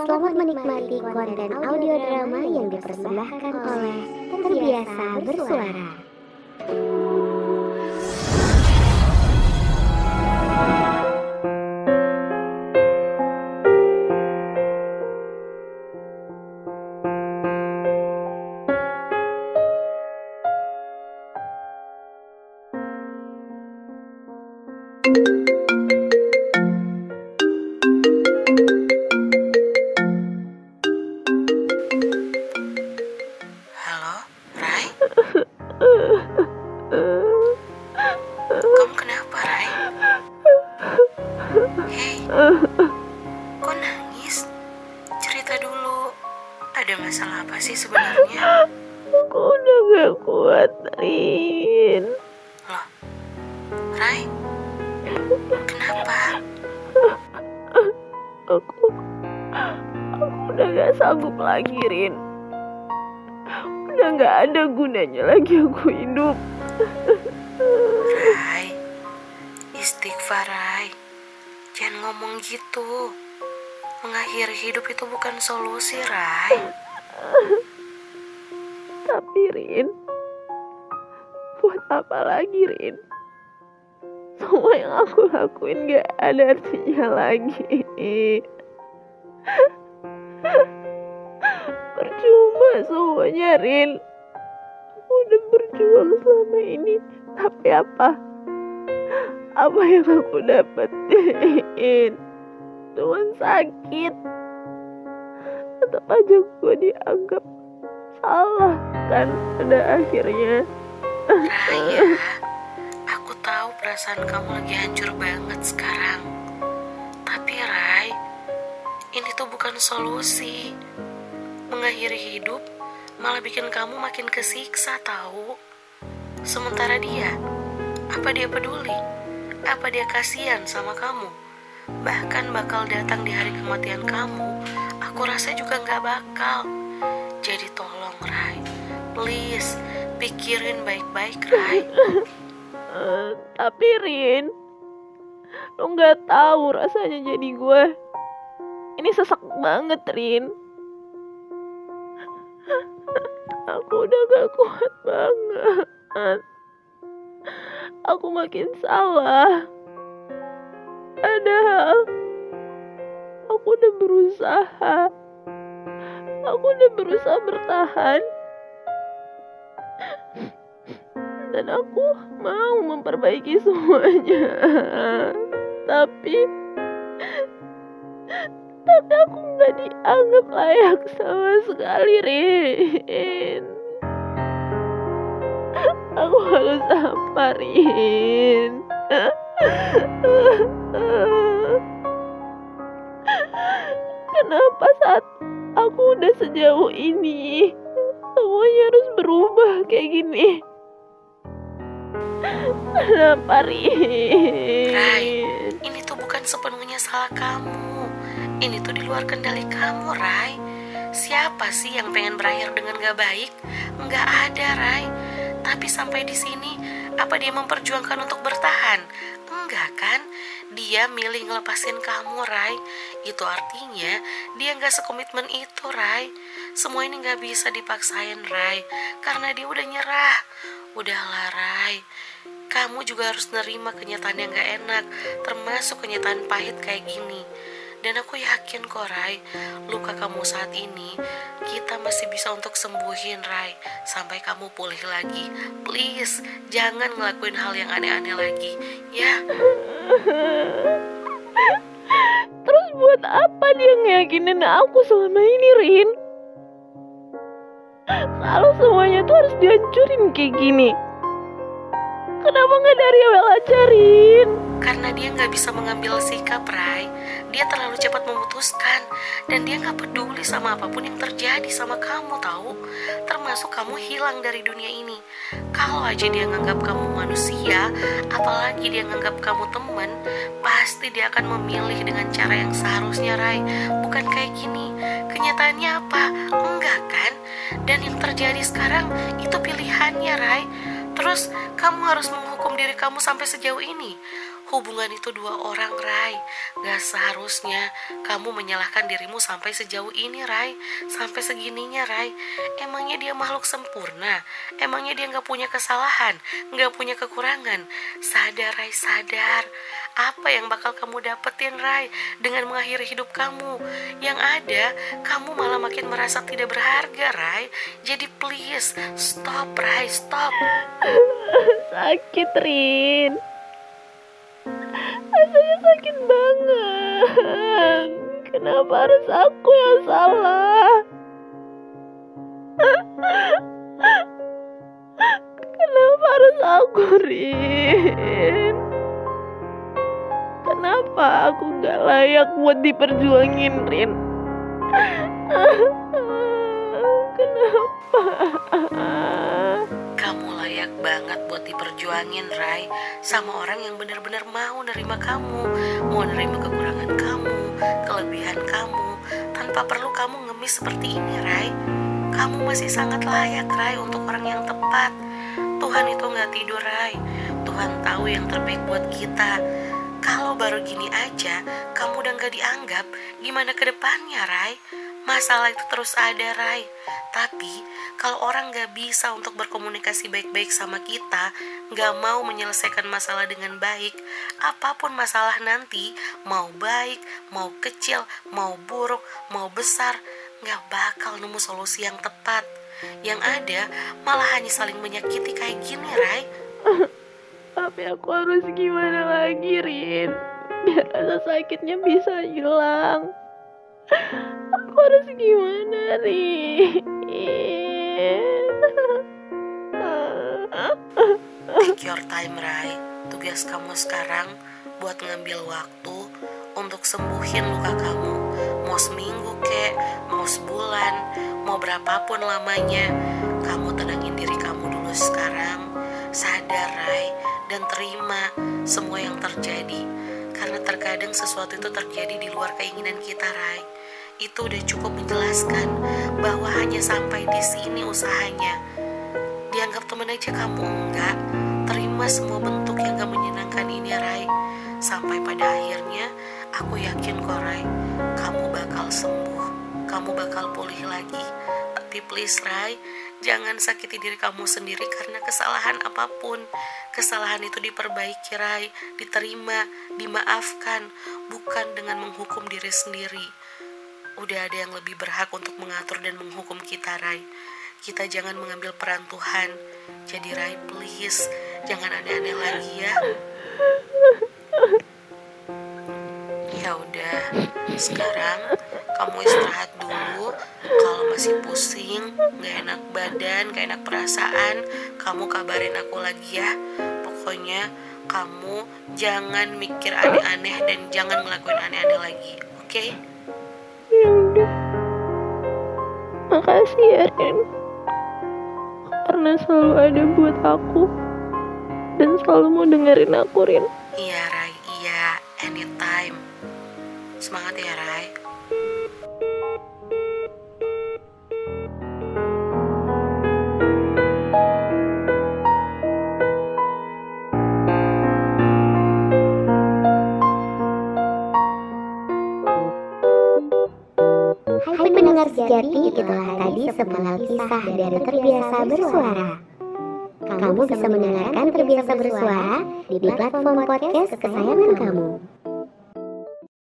Selamat menikmati konten audio drama yang dipersembahkan oleh Terbiasa Bersuara. Sebenarnya? Aku udah gak kuat, Rin. Loh, Rai? Kenapa? Aku, aku udah gak sanggup lagi, Rin. Udah gak ada gunanya lagi aku hidup. Rai, istighfar, Rai. Jangan ngomong gitu. Mengakhiri hidup itu bukan solusi, Rai. Tapi, Rin, buat apa lagi, Rin? Semua yang aku lakuin gak ada artinya lagi. Percuma semuanya, Rin. Aku udah berjuang selama ini. Tapi apa? Apa yang aku dapetin? Cuman sakit. Tetap aja gue dianggap salah kan pada akhirnya. Raya, aku tahu perasaan kamu lagi hancur banget sekarang. Tapi Rai, ini tuh bukan solusi. Mengakhiri hidup malah bikin kamu makin kesiksa tahu. Sementara dia, apa dia peduli? Apa dia kasihan sama kamu? Bahkan bakal datang di hari kematian kamu, aku rasa juga nggak bakal. Jadi tolong Rai, please pikirin baik-baik Rai. Eh, tapi Rin, lo nggak tahu rasanya jadi gue. Ini sesak banget, Rin. Aku udah gak kuat banget. Aku makin salah. Padahal aku udah berusaha. Aku udah berusaha bertahan. Dan aku mau memperbaiki semuanya. Tapi tapi aku nggak dianggap layak sama sekali, Rin. Aku harus apa, Rin? Kenapa saat aku udah sejauh ini semuanya harus berubah kayak gini? Rin? Rai, ini tuh bukan sepenuhnya salah kamu. Ini tuh di luar kendali kamu, Rai. Siapa sih yang pengen berakhir dengan gak baik? Nggak ada, Rai. Tapi sampai di sini, apa dia memperjuangkan untuk bertahan? Enggak kan? Dia milih ngelepasin kamu, Rai. Itu artinya dia nggak sekomitmen itu, Rai. Semua ini nggak bisa dipaksain, Rai. Karena dia udah nyerah. Udahlah, Rai. Kamu juga harus nerima kenyataan yang gak enak, termasuk kenyataan pahit kayak gini. Dan aku yakin kok, Rai, luka kamu saat ini, kita masih bisa untuk sembuhin, Rai, sampai kamu pulih lagi. Please, jangan ngelakuin hal yang aneh-aneh lagi, ya. Terus buat apa dia ngeyakinin aku selama ini, Rin? Kalau semuanya tuh harus dihancurin kayak gini. Kenapa nggak dari awal aja, Rin? Karena dia nggak bisa mengambil sikap, Rai. Dia terlalu cepat memutuskan dan dia nggak peduli sama apa pun yang terjadi sama kamu, tahu? Termasuk kamu hilang dari dunia ini. Kalau aja dia nganggap kamu manusia, apalagi dia nganggap kamu teman, pasti dia akan memilih dengan cara yang seharusnya, Rai. Bukan kayak gini. Kenyataannya apa? Enggak kan? Dan yang terjadi sekarang itu pilihannya, Rai. Terus kamu harus menghukum diri kamu sampai sejauh ini. Hubungan itu dua orang, Rai. Gak seharusnya kamu menyalahkan dirimu sampai sejauh ini, Rai. Sampai segininya, Rai. Emangnya dia makhluk sempurna? Emangnya dia gak punya kesalahan? Gak punya kekurangan? Sadar, Rai, sadar. Apa yang bakal kamu dapetin, Rai, dengan mengakhiri hidup kamu? Yang ada, kamu malah makin merasa tidak berharga, Rai. Jadi please, stop, Rai, stop. Sakit, Rin rasanya sakit banget kenapa harus aku yang salah kenapa harus aku Rin kenapa aku gak layak buat diperjuangin Rin? Kenapa? Layak banget buat diperjuangin Rai. Sama orang yang benar-benar mau nerima kamu mau nerima kekurangan kamu kelebihan kamu. Tanpa perlu kamu ngemis seperti ini Rai. Kamu masih sangat layak Rai untuk orang yang tepat. Tuhan itu nggak tidur Rai. Tuhan tahu yang terbaik buat kita kalau baru gini aja kamu udah gak dianggap gimana ke depannya Rai Masalah itu terus ada, Rai. Tapi, kalau orang gak bisa untuk berkomunikasi baik-baik sama kita, gak mau menyelesaikan masalah dengan baik, apa pun masalah nanti, mau baik, mau kecil, mau buruk, mau besar, gak bakal nemu solusi yang tepat. Yang ada, malah hanya saling menyakiti kayak gini, Rai. Tapi aku harus gimana lagi, Rin? Biar rasa sakitnya bisa hilang. Aku harus gimana, Rin? Take your time, Rai. Tugas kamu sekarang buat ngambil waktu untuk sembuhin luka kamu. Mau seminggu kek, mau sebulan, mau berapapun lamanya. Kamu tenangin diri kamu dulu sekarang. Sadar, Rai, dan terima semua yang terjadi. Karena terkadang sesuatu itu terjadi di luar keinginan kita, Rai itu udah cukup menjelaskan bahwa hanya sampai di sini usahanya. Dianggap temen aja kamu enggak, terima semua bentuk yang gak menyenangkan ini Rai. Sampai pada akhirnya aku yakin kok Rai, kamu bakal sembuh, kamu bakal pulih lagi. Tapi please Rai, jangan sakiti diri kamu sendiri karena kesalahan apa pun. Kesalahan itu diperbaiki Rai, diterima, dimaafkan, bukan dengan menghukum diri sendiri. Udah ada yang lebih berhak untuk mengatur dan menghukum kita, Rai. Kita jangan mengambil peran Tuhan. Jadi Rai, please, jangan aneh-aneh lagi ya. Ya udah, sekarang kamu istirahat. Masih pusing, gak enak badan, gak enak perasaan, kamu kabarin aku lagi ya. Pokoknya kamu jangan mikir aneh-aneh dan jangan ngelakuin aneh-aneh lagi, oke? Okay? ya udah makasih ya Ren karena selalu ada buat aku dan selalu mau dengerin aku Rin iya Rai iya anytime semangat ya Rai pendengar sejati, itulah tadi sepenggal kisah dari Terbiasa Bersuara. Kamu bisa mendengarkan Terbiasa Bersuara di platform podcast kesayangan kamu.